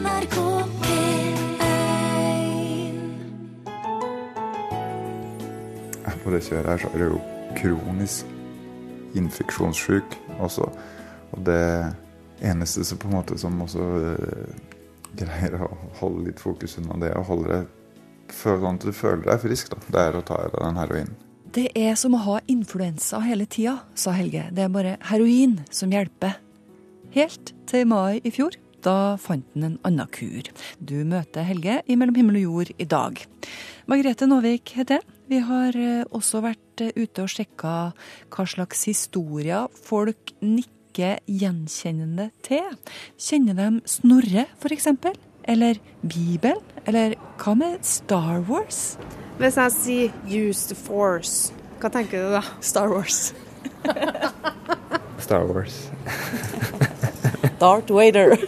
NRK P1 På det kjøret her så er det jo kronisk infeksjonssyk også. Og det eneste som på en måte som også eh, greier å holde litt fokus unna det, og holde deg sånn at du føler deg frisk, da, det er å ta i deg den heroinen. Det er som å ha influensa hele tida, sa Helge. Det er bare heroin som hjelper. Helt til mai i fjor. Da fant han en annen kur. Du møter Helge i Mellom himmel og jord i dag. Margrethe Nåvik heter jeg. Vi har eh, også vært eh, ute og sjekka hva slags historier folk nikker gjenkjennende til. Kjenner de Snorre, f.eks.? Eller Bibelen? Eller hva med Star Wars? Hvis jeg sier 'use the force', hva tenker du da? Star Wars. Star Wars. Darth Vader.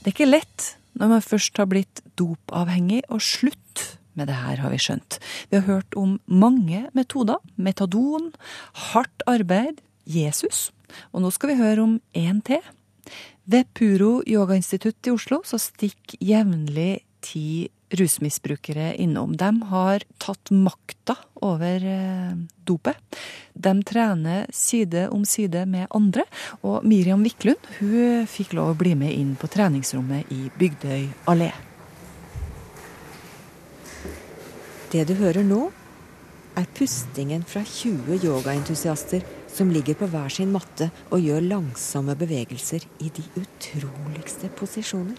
det er ikke lett når man først har blitt dopavhengig, og slutt med det her, har vi skjønt. Vi har hørt om mange metoder. Metadon, hardt arbeid, Jesus. Og nå skal vi høre om én til. Ved Puro yogainstitutt i Oslo så stikker jevnlig ti rusmisbrukere innom. De har tatt makta over eh, dopet. De trener side om side med andre. Og Miriam Wiklund hun fikk lov å bli med inn på treningsrommet i Bygdøy allé. Det du hører nå, er pustingen fra 20 yogaentusiaster som ligger på hver sin matte og gjør langsomme bevegelser i de utroligste posisjoner.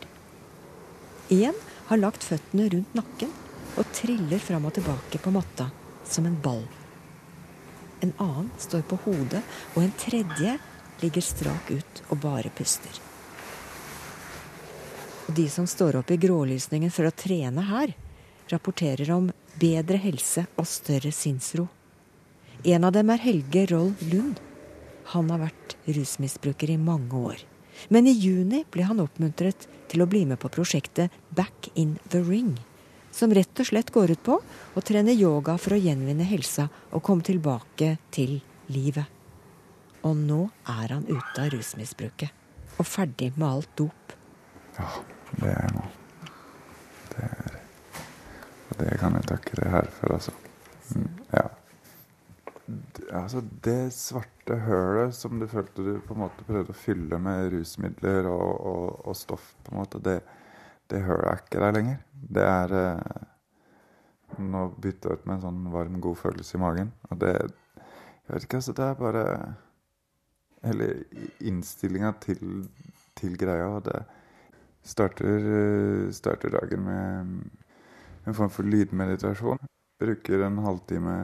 Én har lagt føttene rundt nakken og triller fram og tilbake på matta som en ball. En annen står på hodet, og en tredje ligger strak ut og bare puster. Og de som står opp i grålysningen for å trene her, rapporterer om bedre helse og større sinnsro. En av dem er Helge Roll Lund. Han har vært rusmisbruker i mange år. Men i juni ble han oppmuntret til å bli med på prosjektet Back in the Ring. Som rett og slett går ut på å trene yoga for å gjenvinne helsa og komme tilbake til livet. Og nå er han ute av rusmisbruket. Og ferdig med alt dop. Ja, det er nå. Det er Og det kan jeg takke det her for, altså. Mm, ja. Altså, det svarte hølet som du følte du på en måte prøvde å fylle med rusmidler og, og, og stoff, på en måte, det, det hølet er ikke der lenger. Det er eh, Nå jeg ut med en sånn varm, god følelse i magen. Og det Jeg vet ikke, altså. Det er bare Hele innstillinga til, til greia. Og det starter, eh, starter dagen med en form for lydmeditasjon. Bruker en halvtime,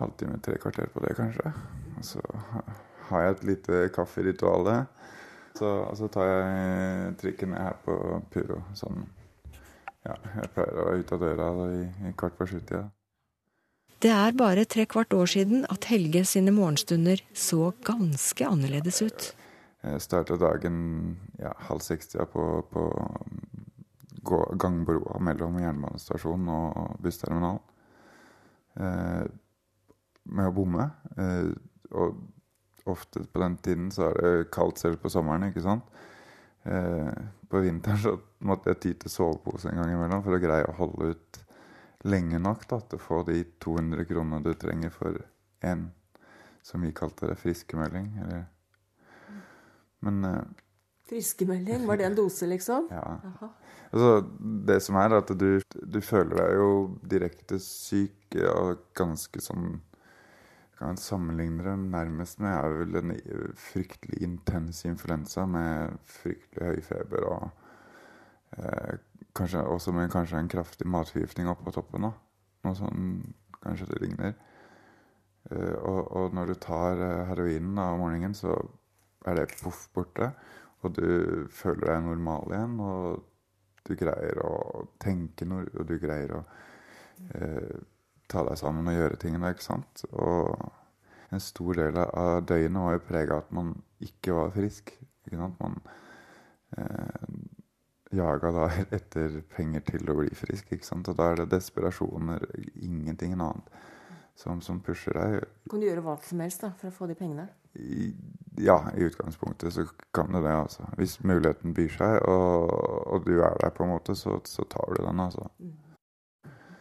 halvtime, tre kvarter på det, kanskje. Og så har jeg et lite kafferitual. Så, og så tar jeg trikken ned her på Puro. Sånn Ja, jeg pleier å være ute av døra i, i kvart på sju-tida. Det er bare tre kvart år siden at Helge sine morgenstunder så ganske annerledes ut. Jeg starta dagen ja, halv seks-tida på, på gangbroa mellom jernbanestasjonen og bussterminalen. Med å bomme. Eh, og ofte på den tiden så er det kaldt selv på sommeren, ikke sant. Eh, på vinteren så måtte jeg ty til sovepose en gang imellom for å greie å holde ut lenge nok da, til å få de 200 kronene du trenger for en, som vi kalte det, friskemelding. Eller men eh, Friskemelding, var det en dose, liksom? ja. Altså, det som er, er at du, du føler deg jo direkte syk og ganske sånn Kan sammenligne det nærmest med er vel en fryktelig intens influensa med fryktelig høy feber og eh, kanskje også med kanskje en kraftig matforgiftning oppå toppen. da. Noe sånn kanskje det ligner. Eh, og, og når du tar eh, heroinen da, om morgenen, så er det poff borte. Og du føler deg normal igjen, og du greier å tenke noe, og du greier å eh, ta deg sammen og gjøre tingene, ikke sant? Og en stor del av døgnet var jo prega av at man ikke var frisk. Ikke sant? Man eh, jaga da etter penger til å bli frisk, ikke sant? Og da er det desperasjoner, ingenting annet, som, som pusher deg. Kan du gjøre hva som helst da, for å få de pengene? I- ja, i utgangspunktet så kan det det, altså. Hvis muligheten byr seg, og, og du er der, på en måte, så, så tar du den, altså.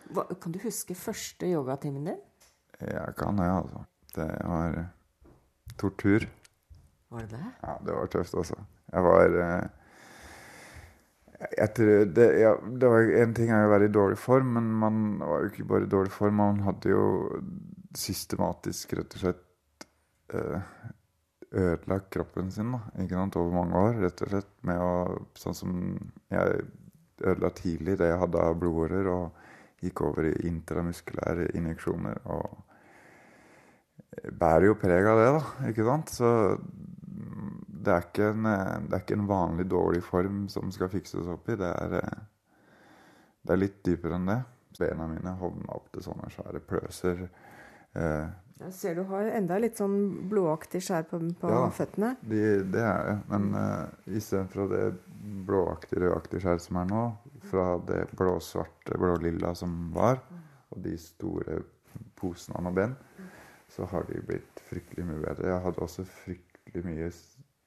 Hva, kan du huske første yogatimen din? Jeg kan det, altså. Det var tortur. Var det det? Ja, det var tøft, altså. Jeg var eh, jeg tror det, ja, det var En ting er å være i dårlig form, men man var jo ikke bare i dårlig form. Man hadde jo systematisk rett og slett eh, ødelagt kroppen sin da, ikke sant, over mange år. Rett og slett med å Sånn som jeg ødela tidlig det jeg hadde av blodårer, og gikk over i intramuskulære injeksjoner. og bærer jo preg av det, da. Ikke sant? Så det er, ikke en, det er ikke en vanlig dårlig form som skal fikses opp i. Det er, det er litt dypere enn det. Bena mine hovna opp til sånne svære pløser. Eh, Jeg ser du har enda litt sånn blåaktig skjær på, på Ja. føttene. de, det er det. Men uh, istedenfor det blåaktige, rødaktig skjæret som er nå, fra det blå-svarte, blå-lilla som var, og de store posene med ben, så har de blitt fryktelig mye bedre. Jeg hadde også fryktelig mye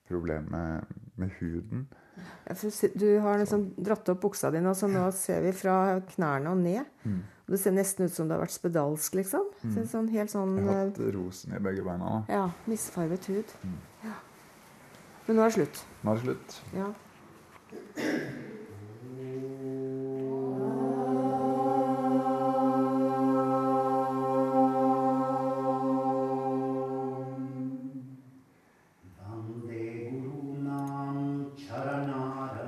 problemer med, med huden. Du har liksom dratt opp buksa di nå, så nå ser vi fra knærne og ned. Mm. Det ser nesten ut som du har vært spedalsk, liksom. Mm. sånn, helt sånn Jeg har eh, hatt rosen i begge beina Da. ja, misfarvet hud. Mm. Ja. Men nå er det slutt. Nå er det slutt. Ja.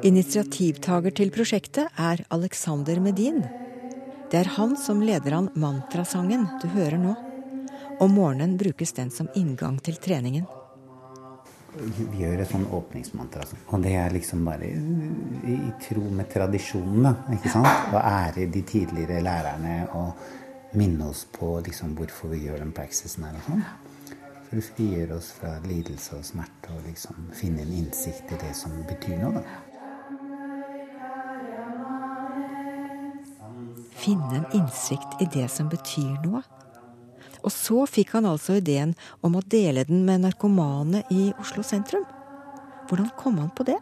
Initiativtaker til prosjektet er Alexander Medin. Det er han som leder an mantrasangen du hører nå. Om morgenen brukes den som inngang til treningen. Vi gjør et sånn åpningsmantra. altså. Og det er liksom bare i tro med tradisjonene. Ikke sant? Å ære de tidligere lærerne og minne oss på liksom hvorfor vi gjør den praksisen her og sånn. For det frigjør oss fra lidelse og smerte og liksom finne en innsikt i det som betyr noe, da. Finne en innsikt i det som betyr noe. Og så fikk han altså ideen om å dele den med narkomane i Oslo sentrum. Hvordan kom han på det?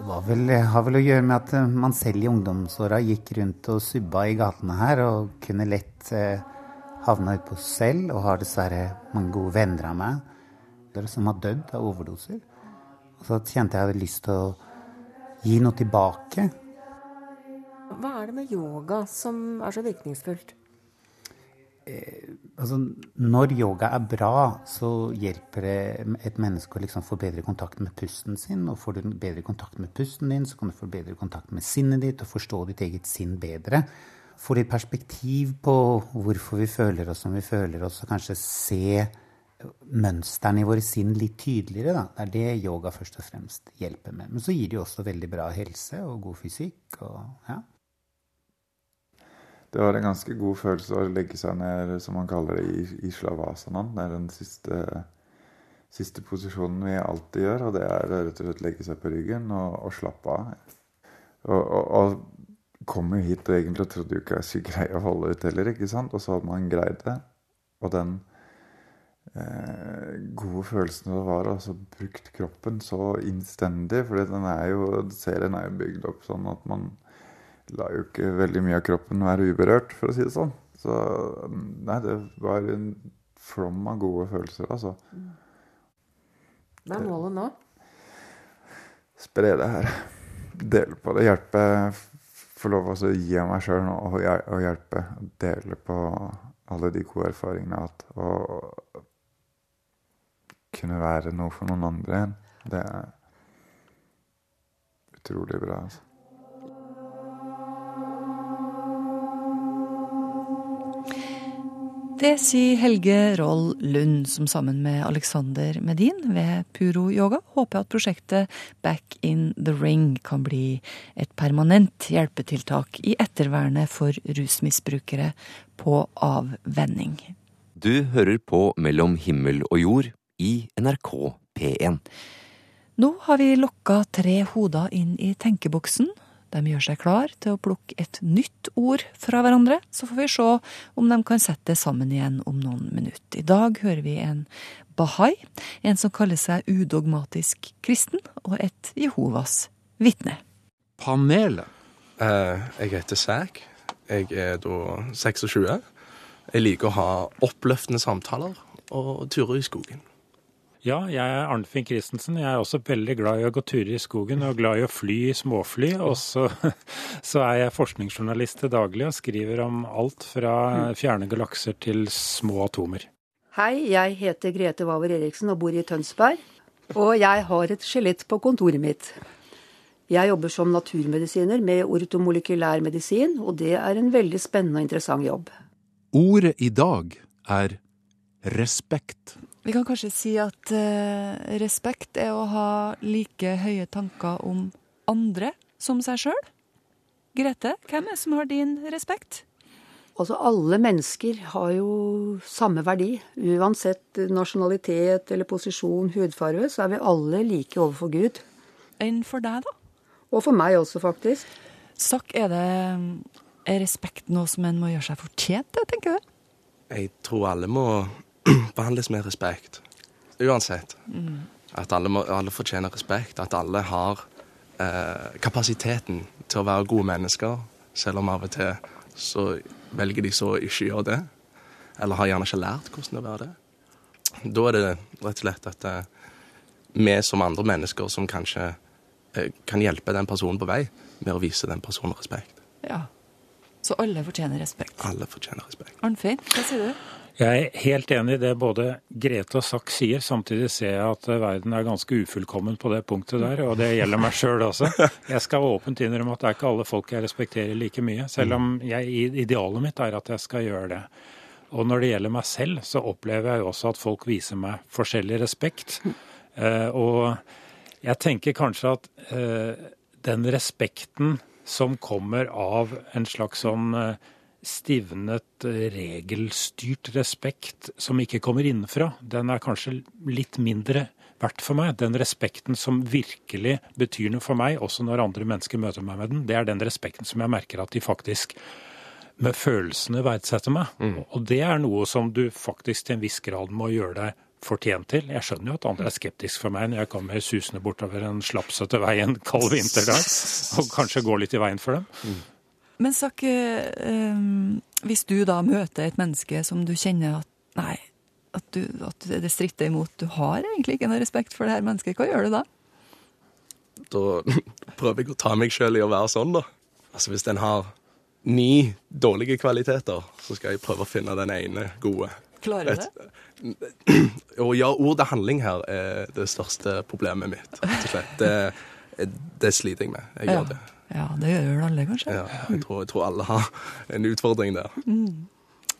Det vel, har vel å gjøre med at eh, man selv i ungdomsåra gikk rundt og subba i gatene her og kunne lett eh, havna utpå selv, og har dessverre mange gode venner av meg som har dødd av overdoser. Og så kjente jeg hadde lyst til å gi noe tilbake. Hva er det med yoga som er så virkningsfullt? Altså, når yoga er bra, så hjelper det et menneske å liksom få bedre kontakt med pusten sin. Og får du bedre kontakt med pusten din, så kan du få bedre kontakt med sinnet ditt og forstå ditt eget sinn bedre. Få litt perspektiv på hvorfor vi føler oss som vi føler oss, og kanskje se mønstrene i våre sinn litt tydeligere. Da. Det er det yoga først og fremst hjelper med. Men så gir det jo også veldig bra helse og god fysikk. Og, ja. Det var en ganske god følelse å legge seg ned, som man kaller det, i, i slavasanaen. Det er den siste, siste posisjonen vi alltid gjør, og det er rett og slett legge seg på ryggen og, og slappe av. Og, og, og kom jo hit og egentlig trodde jo ikke jeg skulle greie å holde ut heller, ikke sant? Og så hadde man greid det. Og den eh, gode følelsen det var, altså brukt kroppen så innstendig, for den er jo, serien er jo bygd opp sånn at man la jo ikke veldig mye av kroppen være uberørt, for å si det sånn. Så nei, det var en flom av gode følelser, altså. Hva er målet nå? Spre det her. Dele på det. Hjelpe. Få lov til å gi av meg sjøl og hjelpe. Dele på alle de gode erfaringene jeg har hatt. Og kunne være noe for noen andre igjen. Det er utrolig bra, altså. Det sier Helge Roll Lund, som sammen med Alexander Medin ved Puro Yoga håper at prosjektet Back in the Ring kan bli et permanent hjelpetiltak i ettervernet for rusmisbrukere på avvenning. Du hører på Mellom himmel og jord i NRK P1. Nå har vi lokka tre hoder inn i tenkeboksen. De gjør seg klar til å plukke et nytt ord fra hverandre, så får vi se om de kan sette det sammen igjen om noen minutter. I dag hører vi en bahai, en som kaller seg udogmatisk kristen, og et Jehovas vitne. Panelet. Eh, jeg heter Sæk. Jeg er da 26. Jeg liker å ha oppløftende samtaler og turer i skogen. Ja, jeg er Arnfinn Christensen. Jeg er også veldig glad i å gå turer i skogen og glad i å fly i småfly. Og så, så er jeg forskningsjournalist til daglig og skriver om alt fra fjerne galakser til små atomer. Hei, jeg heter Grete Waver Eriksen og bor i Tønsberg. Og jeg har et skjelett på kontoret mitt. Jeg jobber som naturmedisiner med ortomolekylær medisin, og det er en veldig spennende og interessant jobb. Ordet i dag er respekt. Vi kan kanskje si at eh, respekt er å ha like høye tanker om andre som seg sjøl. Grete, hvem er det som har din respekt? Altså, alle mennesker har jo samme verdi. Uansett nasjonalitet eller posisjon, hudfarge, så er vi alle like overfor Gud. Enn for deg, da? Og for meg også, faktisk. Sakk, er det er respekt noe som en må gjøre seg fortjent til, tenker du? Jeg tror alle må behandles med respekt. Uansett. At alle, må, alle fortjener respekt. At alle har eh, kapasiteten til å være gode mennesker, selv om av og til så velger de så å ikke gjøre det. Eller har gjerne ikke lært hvordan det er å være det. Da er det rett og slett at eh, vi som andre mennesker som kanskje eh, kan hjelpe den personen på vei med å vise den personen respekt. Ja. Så alle fortjener respekt. Alle fortjener respekt. Arnfinn, hva sier du? Jeg er helt enig i det både Grete og Sack sier. Samtidig ser jeg at verden er ganske ufullkommen på det punktet der, og det gjelder meg sjøl også. Jeg skal åpent innrømme at det er ikke alle folk jeg respekterer like mye, selv om jeg, idealet mitt er at jeg skal gjøre det. Og når det gjelder meg selv, så opplever jeg også at folk viser meg forskjellig respekt. Eh, og jeg tenker kanskje at eh, den respekten som kommer av en slags sånn eh, stivnet, regelstyrt respekt som ikke kommer innenfra, den er kanskje litt mindre verdt for meg. Den respekten som virkelig betyr noe for meg, også når andre mennesker møter meg med den, det er den respekten som jeg merker at de faktisk med følelsene verdsetter meg. Og det er noe som du faktisk til en viss grad må gjøre deg fortjent til. Jeg skjønner jo at andre er skeptiske for meg når jeg kommer susende bortover en slapsete vei en kald vinterdag, og kanskje går litt i veien for dem. Men sakke, eh, hvis du da møter et menneske som du kjenner at nei, at, du, at det stritter imot, du har egentlig ikke noe respekt for det her mennesket, hva gjør du da? Da prøver jeg å ta meg sjøl i å være sånn, da. Altså Hvis den har ni dårlige kvaliteter, så skal jeg prøve å finne den ene gode. Klarer du det? Å gjøre ord til handling her er det største problemet mitt. rett og slett. Det, det sliter jeg med. Jeg Ja. gjør det. Ja, det gjør vel alle, kanskje. Ja, jeg, tror, jeg tror alle har en utfordring der.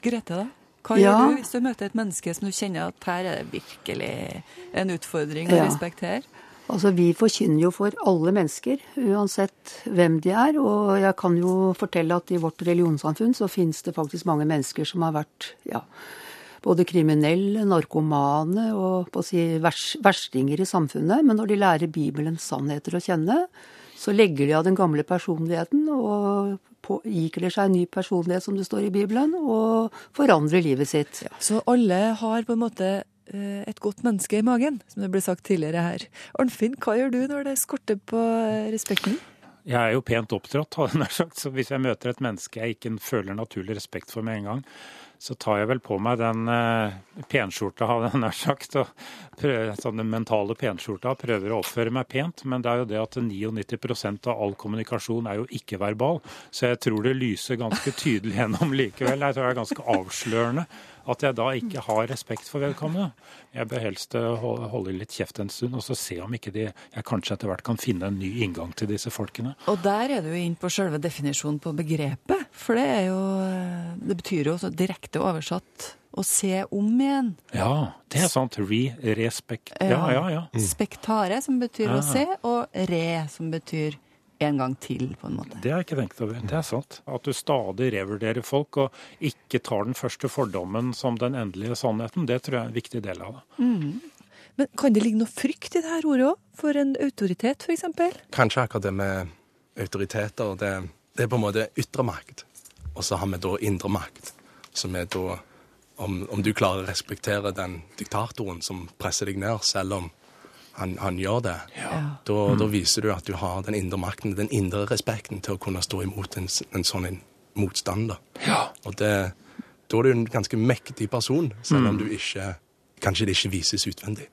Grete, da? Hva Ja. gjør du hvis du møter et menneske som du kjenner at her er det virkelig en utfordring å Ja. respektere? Altså, Vi forkynner jo for alle mennesker, uansett hvem de er. Og jeg kan jo fortelle at i vårt religionssamfunn så finnes det faktisk mange mennesker som har vært ja, både kriminelle, narkomane og på å si vers, verstinger i samfunnet. Men når de lærer Bibelens sannheter å kjenne, så legger de av den gamle personligheten og på, ikler seg en ny personlighet, som det står i Bibelen, og forandrer livet sitt. Så alle har på en måte eh, et godt menneske i magen, som det ble sagt tidligere her. Arnfinn, hva gjør du når det skorter på eh, respekten? Jeg er jo pent oppdratt, har jeg nær sagt, så hvis jeg møter et menneske jeg ikke føler naturlig respekt for med en gang, så tar jeg vel på meg den eh, penskjorta, hadde jeg nær sagt, prøver, sånn den mentale penskjorta, prøver å oppføre meg pent. Men det er jo det at 99% av all kommunikasjon er jo ikke-verbal, så jeg tror det lyser ganske tydelig gjennom likevel. Jeg tror det er ganske avslørende at jeg da ikke har respekt for vedkommende. Jeg bør helst eh, holde litt kjeft en stund, og så se om ikke de, jeg kanskje etter hvert kan finne en ny inngang til disse folkene. Og der er du jo inn på selve definisjonen på begrepet. For det er jo eh, Det betyr jo direkte oversatt å se om igjen. Ja, det er sant. Re-respekt. Ja, ja, ja. Spektare, som betyr å se, og re, som betyr en gang til, på en måte. Det har jeg ikke tenkt over. Det er sant. At du stadig revurderer folk og ikke tar den første fordommen som den endelige sannheten, det tror jeg er en viktig del av det. Men kan det ligge noe frykt i det her ordet òg? For en autoritet, f.eks.? Kanskje akkurat det med autoriteter. Det, det er på en måte ytre makt. Og så har vi da indre makt, som er da om, om du klarer å respektere den diktatoren som presser deg ned, selv om han, han gjør det, da, da viser du at du har den indre makten, den indre respekten til å kunne stå imot en, en sånn en motstander. Og det, da er du en ganske mektig person, selv om du ikke Kanskje det ikke vises utvendig.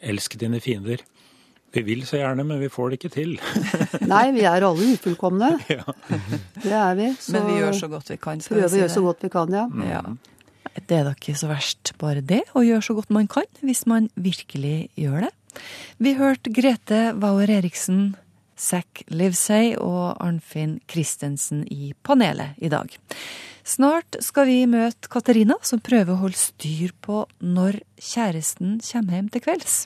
Elsk dine fiender. Vi vil så gjerne, men vi får det ikke til. Nei, vi er alle ufullkomne. Det er vi. Men vi gjør så godt vi kan. skal vi Prøver si å gjøre så godt vi kan, ja. Ja. Det er da ikke så verst bare det, å gjøre så godt man kan, hvis man virkelig gjør det. Vi hørte Grete Wauer Eriksen, Zack Livesey og Arnfinn Christensen i panelet i dag. Snart skal vi møte Katarina, som prøver å holde styr på når kjæresten kommer hjem til kvelds.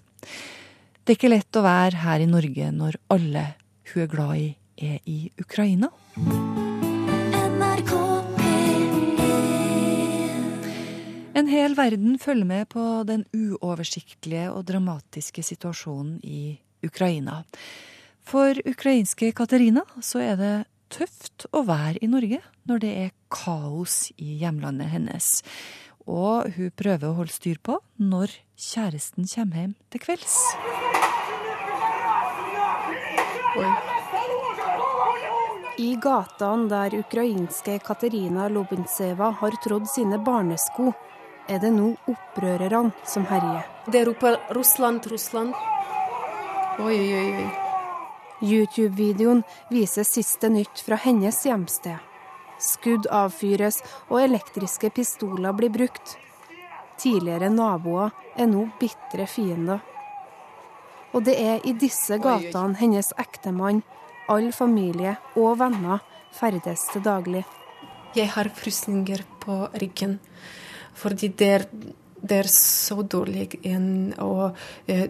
Det er ikke lett å være her i Norge når alle hun er glad i, er i Ukraina. En hel verden følger med på den uoversiktlige og dramatiske situasjonen i Ukraina. For ukrainske Katerina så er det tøft å være i Norge når det er kaos i hjemlandet hennes. Og hun prøver å holde styr på når kjæresten kommer hjem til kvelds. I gatene der ukrainske Katerina Lobintseva har trådd sine barnesko, er det nå opprørerne som herjer. Det roper 'Russland, Russland'. Oi, oi, oi. YouTube-videoen viser siste nytt fra hennes hjemsted. Skudd avfyres, og elektriske pistoler blir brukt. Tidligere naboer er nå bitre fiender. Og det er i disse gatene hennes ektemann, all familie og venner ferdes til daglig. Jeg har frysninger på ryggen. Fordi det er, det er så dårlig igjen. Og eh,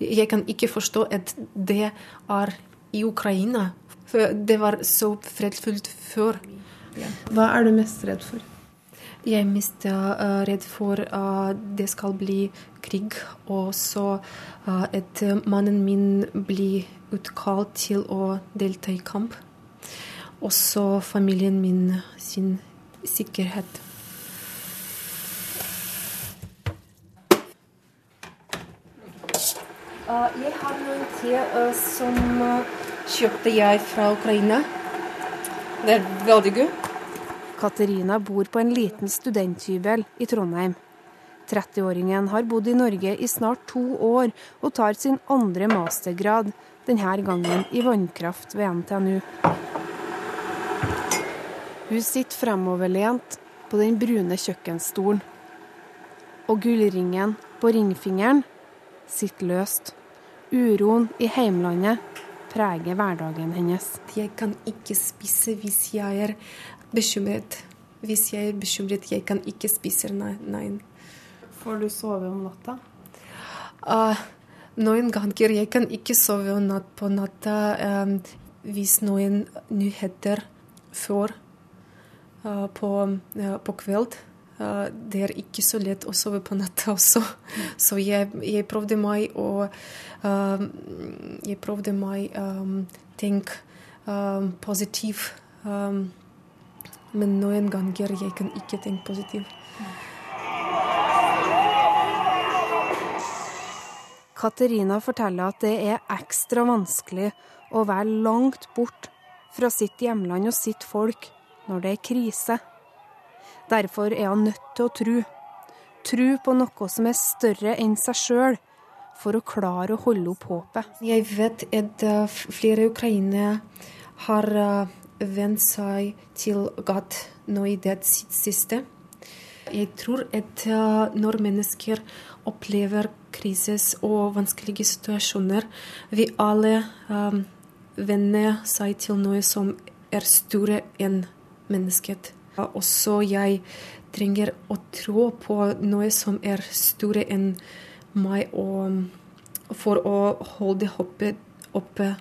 jeg kan ikke forstå at det er i Ukraina. For det var så fredfullt før. Hva er du mest redd for? Jeg er mest uh, redd for at det skal bli krig, og så uh, at mannen min blir utkalt til å delta i kamp. Og så familien min sin sikkerhet. Jeg har noen te uh, som uh, kjøpte jeg fra Ukraina. Det er veldig god. Katerina bor på en liten studenthybel i Trondheim. 30-åringen har bodd i Norge i snart to år og tar sin andre mastergrad, denne gangen i vannkraft ved NTNU. Hun sitter fremoverlent på den brune kjøkkenstolen. Og gullringen på ringfingeren sitter løst. Uroen i heimlandet preger hverdagen hennes. Jeg kan ikke spise hvis jeg er bekymret. Hvis jeg er bekymret, jeg kan ikke spise. Nei. nei. Får du sove om natta? Uh, noen ganger jeg kan ikke sove om natt på natta um, hvis noen nyheter før uh, på, uh, på kveld. Det er ikke så lett å sove på natta også. Så jeg, jeg prøvde meg å um, Jeg prøvde meg um, tenke um, positiv. Um, men noen ganger jeg kan ikke tenke positivt. Katerina forteller at det er ekstra vanskelig å være langt bort fra sitt hjemland og sitt folk når det er krise. Derfor er han nødt til å tro. Tro på noe som er større enn seg sjøl, for å klare å holde opp håpet. Jeg vet at uh, flere ukrainere har uh, vent seg til godt nå i det siste. Jeg tror at uh, når mennesker opplever kriser og vanskelige situasjoner, vi alle um, venner seg til noe som er større enn mennesket. Også jeg trenger å tro på noe som er større enn meg, og for å holde håpet oppe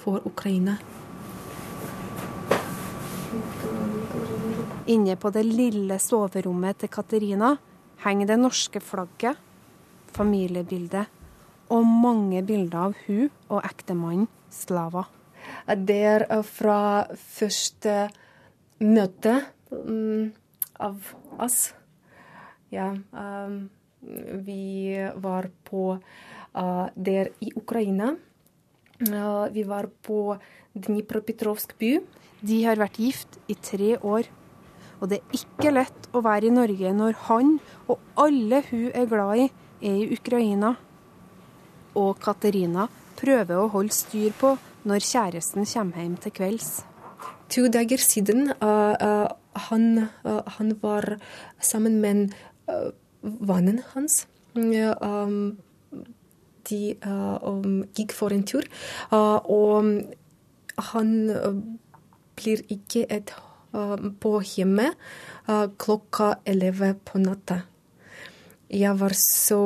for Ukraina. Inne på det lille soverommet til Katerina henger det norske flagget, familiebildet og mange bilder av hun og ektemannen Slava. der er fra første møte mm, av oss. Ja, um, vi var på uh, der i Ukraina. Uh, vi var på Dnipropetrovsk by. De har vært gift i tre år. Og det er ikke lett å være i Norge når han og alle hun er glad i, er i Ukraina. Og Katerina prøver å holde styr på når kjæresten kommer hjem til kvelds. To dager siden uh, uh, han, uh, han, var sammen med vennen hans. Um, de um, gikk for en tur, og han blir ikke et, på hjemme klokka elleve på natta. Jeg var så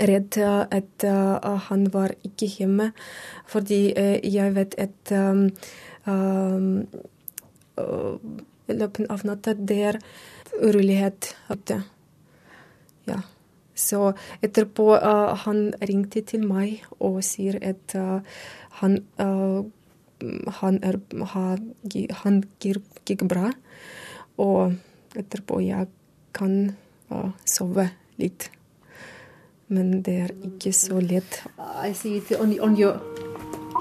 redd at han var ikke hjemme, fordi jeg vet at um, i løpet av natta det er urolighet ute. Ja. Så etterpå uh, han ringte til meg og sier at uh, han, uh, han, er, han, gikk bra. Og etterpå jeg kan sove litt men det er ikke så lett. I see it on, on your...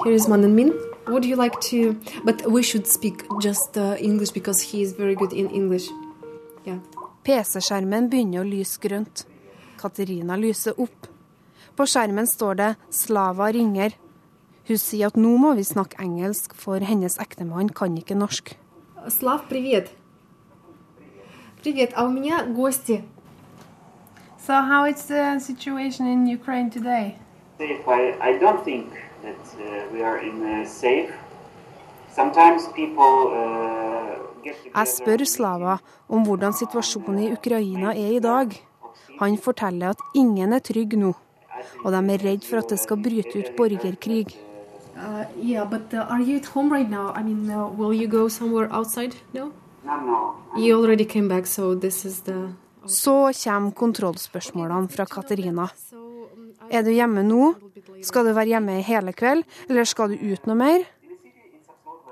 Here mannen min. Would you like to... But we should speak just uh, English because he is very good in English. Yeah. PC-skjermen begynner å lyse grønt. Katerina lyser opp. På skjermen står det 'Slava ringer'. Hun sier at nå må vi snakke engelsk, for hennes ektemann kan ikke norsk. Slav, привет. Привет, а у меня гости. So how is the situation in Ukraine today? I, I don't think that uh, we are in uh, safe. Sometimes people uh, Jeg spør Slava om hvordan situasjonen i Ukraina er i dag. Han forteller at ingen er trygg nå, og de er redd for at det skal bryte ut borgerkrig. Uh, yeah, but uh, are you at home right now? I mean, uh, will you go somewhere outside? No? No, no. You already came back, so this is the... Så kommer kontrollspørsmålene fra Katerina. Er du hjemme nå? Skal du være hjemme hele kveld, eller skal du ut noe mer?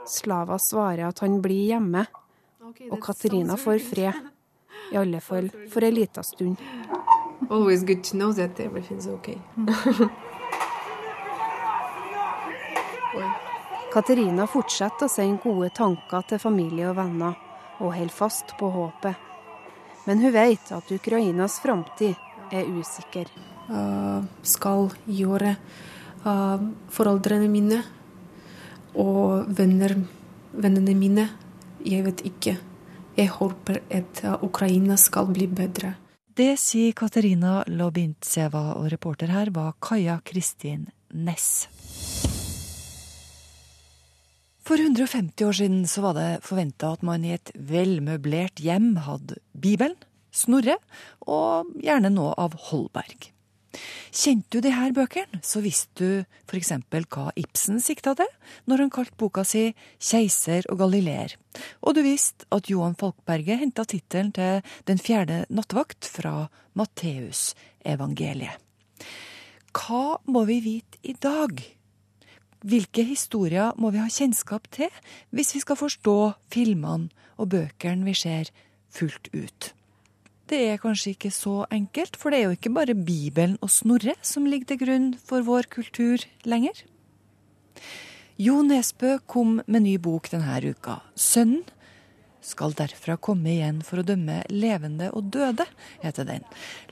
Slava svarer at han blir hjemme, og Katerina får fred. I alle fall for ei lita stund. Always good to know that everything's okay. Katerina fortsetter å sende gode tanker til familie og venner, og holder fast på håpet. Men hun vet at Ukrainas framtid er usikker. Uh, skal gjøre uh, foreldrene mine og venner, vennene mine Jeg vet ikke. Jeg håper at uh, Ukraina skal bli bedre. Det sier Katerina Lobintseva, og reporter her var Kaja Kristin Næss. For 150 år siden så var det forventa at man i et velmøblert hjem hadde Bibelen, Snorre og gjerne noe av Holberg. Kjente du de her bøkene, så visste du f.eks. hva Ibsen sikta til når han kalte boka si Keiser og galileer, og du visste at Johan Falkberget henta tittelen til Den fjerde nattevakt fra Matteusevangeliet. Hva må vi vite i dag? Hvilke historier må vi ha kjennskap til hvis vi skal forstå filmene og bøkene vi ser, fullt ut? Det er kanskje ikke så enkelt, for det er jo ikke bare Bibelen og Snorre som ligger til grunn for vår kultur lenger. Jo Nesbø kom med ny bok denne uka. 'Sønnen skal derfra komme igjen for å dømme levende og døde', heter den.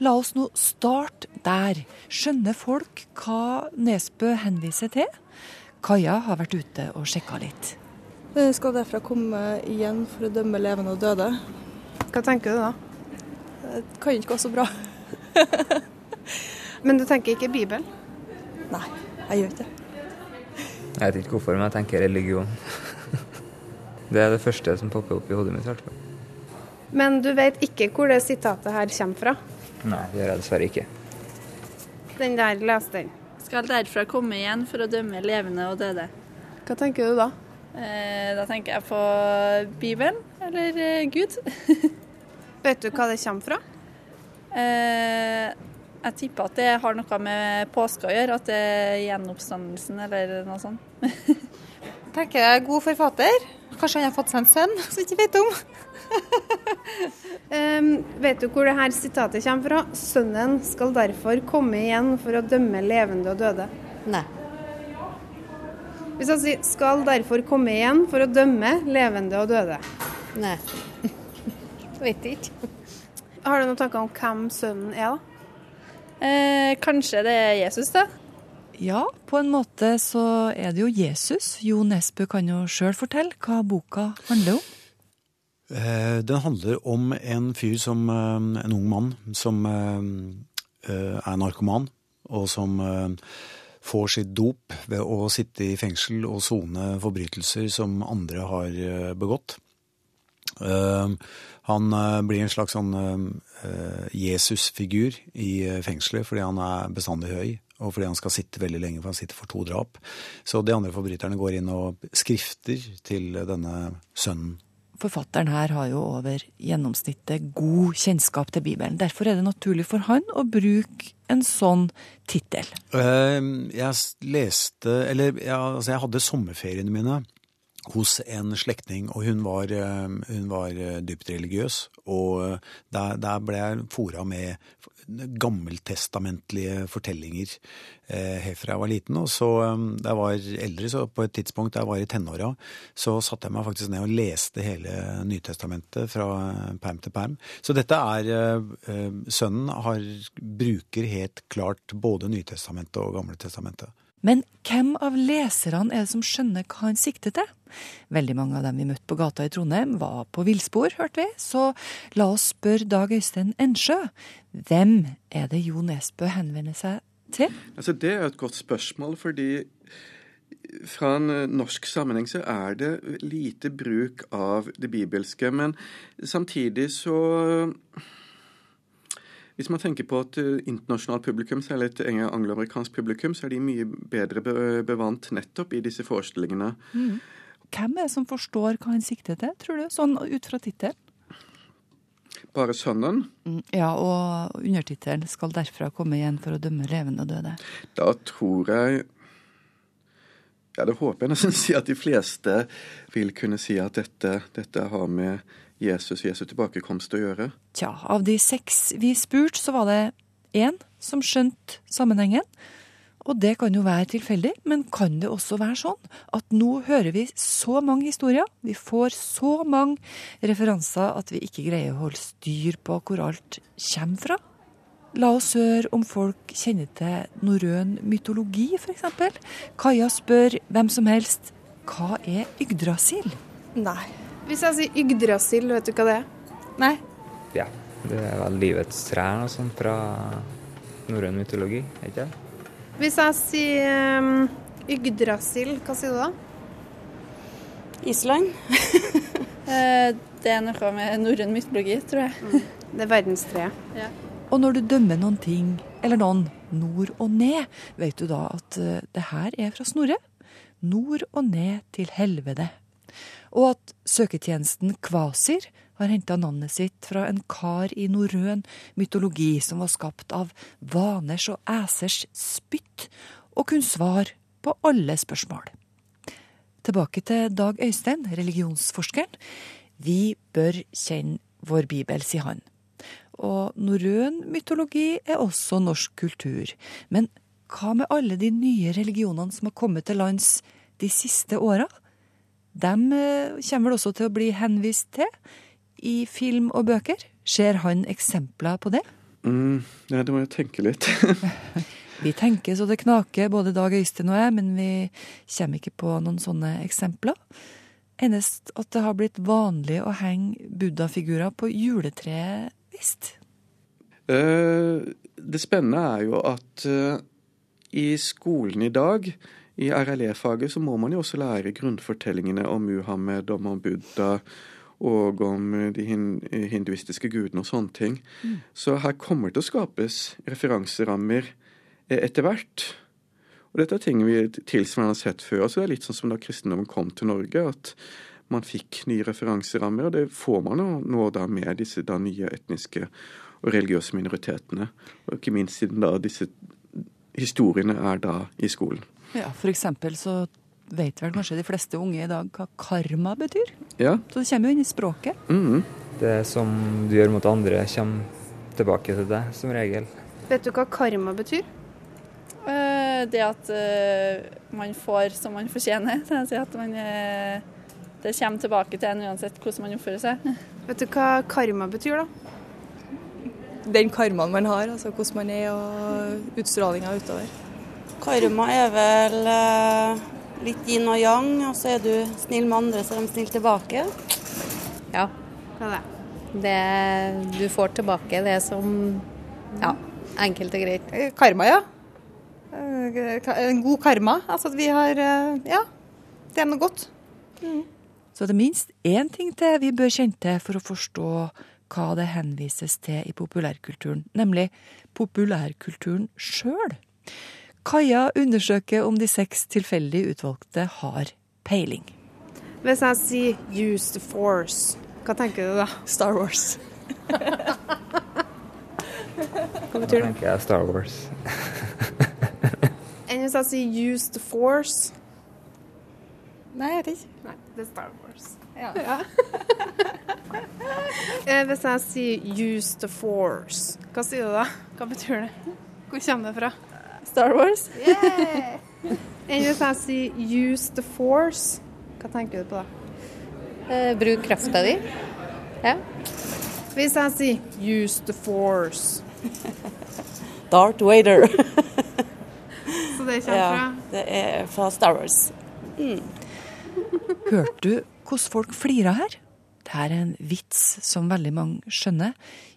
La oss nå starte der. Skjønner folk hva Nesbø henviser til? Kaja har vært ute og sjekka litt. Jeg skal derfra komme igjen for å dømme levende og døde. Hva tenker du da? Det kan ikke gå så bra. Men du tenker ikke Bibelen? Nei, jeg gjør ikke det. Jeg vet ikke hvorfor, men jeg tenker religion. Det er det første som popper opp i hodet mitt. Hvertfall. Men du vet ikke hvor det sitatet her kommer fra? Nei, det gjør jeg dessverre ikke. Den der, les den. Skal derfra komme igjen for å dømme levende og døde. Hva tenker du da? Eh, da tenker jeg på Bibelen, eller eh, Gud. Vet du hva det kommer fra? Eh, jeg tipper at det har noe med påske å gjøre, at det er gjenoppstandelsen eller noe sånt. tenker jeg god forfatter. Kanskje han har fått seg en sønn som ikke vet om. Em, vet du hvor det her sitatet kommer fra? Sønnen skal derfor komme igjen for å dømme levende og døde. Nei. Hvis jeg sier 'skal derfor komme igjen for å dømme levende og døde'. Nei. Vet ikke. Har du noen tanker om hvem sønnen er, da? Eh, kanskje det er Jesus, da? Ja, på en måte så er det jo Jesus. Jo Nesbø kan jo sjøl fortelle hva boka handler om. Eh, Den handler om en fyr som eh, En ung mann som eh, er narkoman, og som får sitt dop ved å sitte i fengsel og sone forbrytelser som andre har begått. Han blir en slags sånn Jesus-figur i fengselet fordi han er bestandig høy, og fordi han skal sitte veldig lenge, for han sitter for to drap. Så de andre forbryterne går inn og skrifter til denne sønnen. Forfatteren her har jo over gjennomsnittet god kjennskap til Bibelen. Derfor er det naturlig for han å bruke en sånn tittel. Eh, Jeg leste Eller jeg, altså jeg hadde sommerferiene mine hos en slektning, og hun var, eh, hun var eh, dypt religiøs. Og eh, der, der ble jeg fora med gammeltestamentlige fortellinger eh, helt jeg var liten. Og så eh, da jeg var eldre, så på et tidspunkt da jeg var i tenåra, så satte jeg meg faktisk ned og leste hele Nytestamentet fra perm til perm. Så dette er eh, eh, Sønnen har, bruker helt klart både Nytestamentet og Gamletestamentet. Men hvem av leserne er det som skjønner hva han sikter til? Veldig mange av dem vi møtte på gata i Trondheim var på villspor, hørte vi, så la oss spørre Dag Øystein Ensjø. Hvem er det Jo Nesbø henvender seg til? Altså, det er et godt spørsmål, fordi fra en eh, norsk sammenheng så er det lite bruk av det bibelske. Men samtidig så Hvis man tenker på at eh, internasjonalt publikum, særlig et angloamerikansk publikum, så er de mye bedre bevant nettopp i disse forestillingene. Mm. Hvem er det som forstår hva han sikter til, tror du, sånn ut fra tittelen? Bare sønnen. Mm, Ja, og undertittelen skal derfra komme igjen for å dømme levende og døde. Da tror jeg Ja, det håper jeg nesten si at de fleste vil kunne si at dette, dette har med Jesus Jesu tilbakekomst å gjøre. Tja, av de seks vi spurte, så var det én som skjønte sammenhengen. Og det kan jo være tilfeldig, men kan det også være sånn at nå hører vi så mange historier, vi får så mange referanser at vi ikke greier å holde styr på hvor alt kommer fra? La oss høre om folk kjenner til norrøn mytologi, f.eks. Kaja spør hvem som helst hva er Yggdrasil? Nei. Hvis jeg sier Yggdrasil, vet du hva det er? Nei. Ja, det er vel livets trær og sånn fra norrøn mytologi, er ikke det? Hvis jeg sier um, Yggdrasil, hva sier du da? Island. Eh, det er noe med norrøn mytologi, tror jeg. Det er verdenstreet. Ja. Og når du dømmer noen ting, eller noen, nord og ned, vet du da at eh, det her er fra Snorre? Nord og ned til helvete. Og at søketjenesten Kvasir har henta navnet sitt fra en kar i norrøn mytologi som var skapt av vaners og æsers spytt, og kunne svare på alle spørsmål. Tilbake til Dag Øystein, religionsforskeren. Vi bør kjenne vår bibel, sier han. Og norrøn mytologi er også norsk kultur. Men hva med alle de nye religionene som har kommet til lands de siste åra? Dem eh, kommer vel også til å bli henvist til i film og bøker? Ser han eksempler på det? Mm, ja, det må jeg tenke litt. Vi tenker så det knaker, både Dag Øystein og jeg, men vi kommer ikke på noen sånne eksempler. Enest at det har blitt vanlig å henge buddha-figurer på juletreet, visst. Eh, det spennende er jo at eh, i skolen i dag, i RLE-faget, så må man jo også lære grunnfortellingene om Muhammed, om Buddha og om de hinduistiske gudene og sånne ting. Mm. Så her kommer det til å skapes referanserammer eh, etter hvert. Og dette er ting vi tilsvarende har sett før. Altså det er litt sånn som da kristendommen kom til Norge, at man fikk nye referanserammer, og det får man nå da med disse da nye etniske og religiøse minoritetene. Og ikke minst siden da disse historiene er da i skolen. Ja, for eksempel så vet vel kanskje de fleste unge i dag hva karma betyr? Ja. Så det kommer jo inn i språket. Mhm. Det som du gjør mot andre, kommer tilbake til deg, som regel. Vet du hva karma betyr? Eh, Det at eh, man får som man fortjener. At man eh, Det kommer tilbake til en uansett hvordan man oppfører seg. Vet du hva karma betyr, da? Den karmaen man har, altså hvordan man er og utstrålinga utover. Karma er vel eh, litt yin og yang, og så er du snill med andre, så er de snille tilbake. Ja. Hva er det? Det du får tilbake, det som Ja, enkelt og greit. Karma, ja. Eh, En god karma. Altså at vi har eh, Ja, det er noe godt. Så det er minst én ting til vi bør kjenne til for å forstå hva det henvises til i populærkulturen, nemlig populærkulturen sjøl. Kaja undersøker om de seks tilfeldig utvalgte har peiling. Hvis jeg sier 'use the force', hva tenker du da? Star Wars. Hva Da betyr det? tenker jeg Star Wars. Enn hvis jeg sier 'use the force'? Nei, jeg vet ikke. Nei, det er Star Wars. Ja. ja. Hvis jeg sier 'use the force', hva sier du da? Hva betyr det? Hvor kommer det fra? Star Wars. Yeah! Enn hvis jeg sier 'use the force', hva tenker du på da? Eh, bruk krafta di. Ja. Hvis jeg sier 'use the force', Dart Vader. så det kommer ja, fra? det er fra Star Wars. Mm. Hørte du hvordan folk flirer her? Det her er en vits som veldig mange skjønner.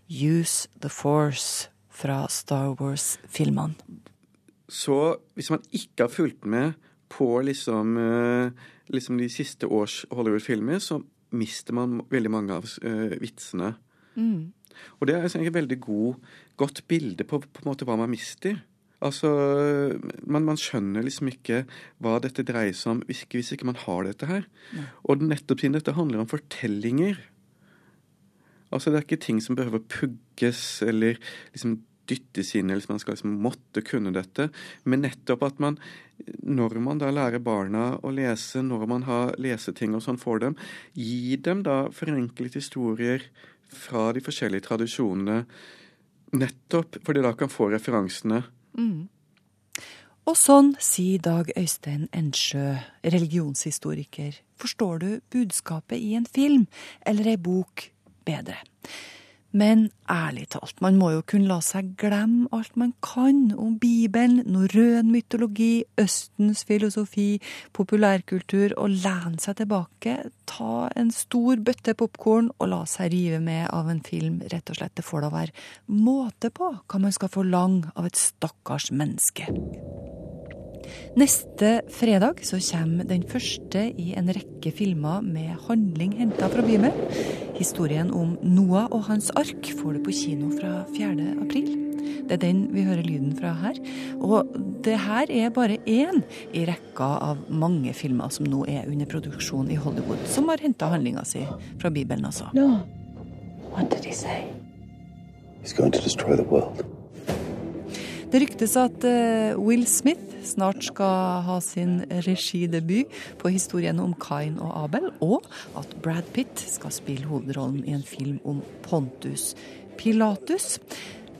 Use the force fra Star Wars-filmene. Så hvis man ikke har fulgt med på liksom, eh, liksom de siste års Hollywood-filmer, så mister man veldig mange av uh, vitsene. Mm. Og det er egentlig et veldig god, godt bilde på, på hva man mister. Altså, man, man skjønner liksom ikke hva dette dreier seg om hvis ikke, hvis ikke man har dette her. Og nettopp siden dette handler om fortellinger. Altså, det er ikke ting som behøver pugges eller liksom dyttes inn, eller man skal liksom måtte kunne dette. Men nettopp at man, når man da lærer barna å lese, når man har leseting og sånn for dem, gi dem da forenklet historier fra de forskjellige tradisjonene. Nettopp fordi da kan få referansene. Mm. Og sånn sier Dag Øystein Ensjø, religionshistoriker. Forstår du budskapet i en film eller ei bok bedre? Men ærlig talt, man må jo kunne la seg glemme alt man kan om Bibelen, norrøn mytologi, Østens filosofi, populærkultur, og lene seg tilbake, ta en stor bøtte popkorn og la seg rive med av en film, rett og slett. Det får da være måte på hva man skal forlange av et stakkars menneske. Neste fredag så kommer den første i en rekke filmer med handling henta fra Bibelen. Historien om Noah og hans ark får du på kino fra 4. april. Det er den vi hører lyden fra her. Og det her er bare én i rekka av mange filmer som nå er under produksjon i Hollywood, som har henta handlinga si fra Bibelen, altså. No. What did he say? He's going to destroy the world. Det ryktes at eh, Will Smith snart skal ha sin regidebut på historien om Kain og Abel, og at Brad Pitt skal spille hovedrollen i en film om Pontus Pilatus.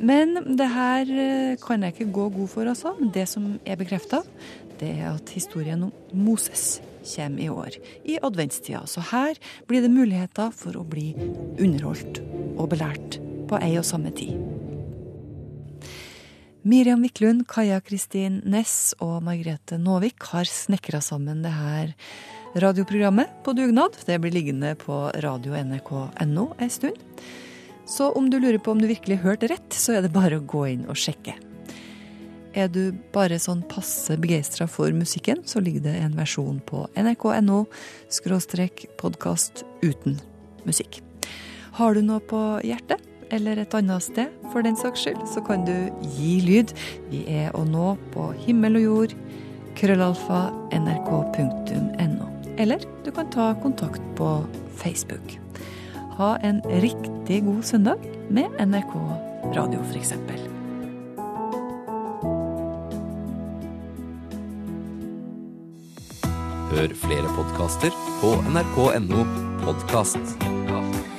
Men det her eh, kan jeg ikke gå god for, altså. Men det som er bekrefta, det er at historien om Moses kommer i år, i adventstida. Så her blir det muligheter for å bli underholdt og belært på ei og samme tid. Miriam Wiklund, Kaja Kristin Næss og Margrethe Nåvik har snekra sammen det her radioprogrammet på dugnad. Det blir liggende på radio nrk.no ei stund. Så om du lurer på om du virkelig hørte rett, så er det bare å gå inn og sjekke. Er du bare sånn passe begeistra for musikken, så ligger det en versjon på nrk.no podkast uten musikk. Har du noe på hjertet? Eller et annet sted, for den saks skyld, så kan du gi lyd. Vi er å nå på himmel og jord, krøllalfa, nrk.no. Eller du kan ta kontakt på Facebook. Ha en riktig god søndag med NRK Radio, f.eks. Hør flere podkaster på nrk.no podkast.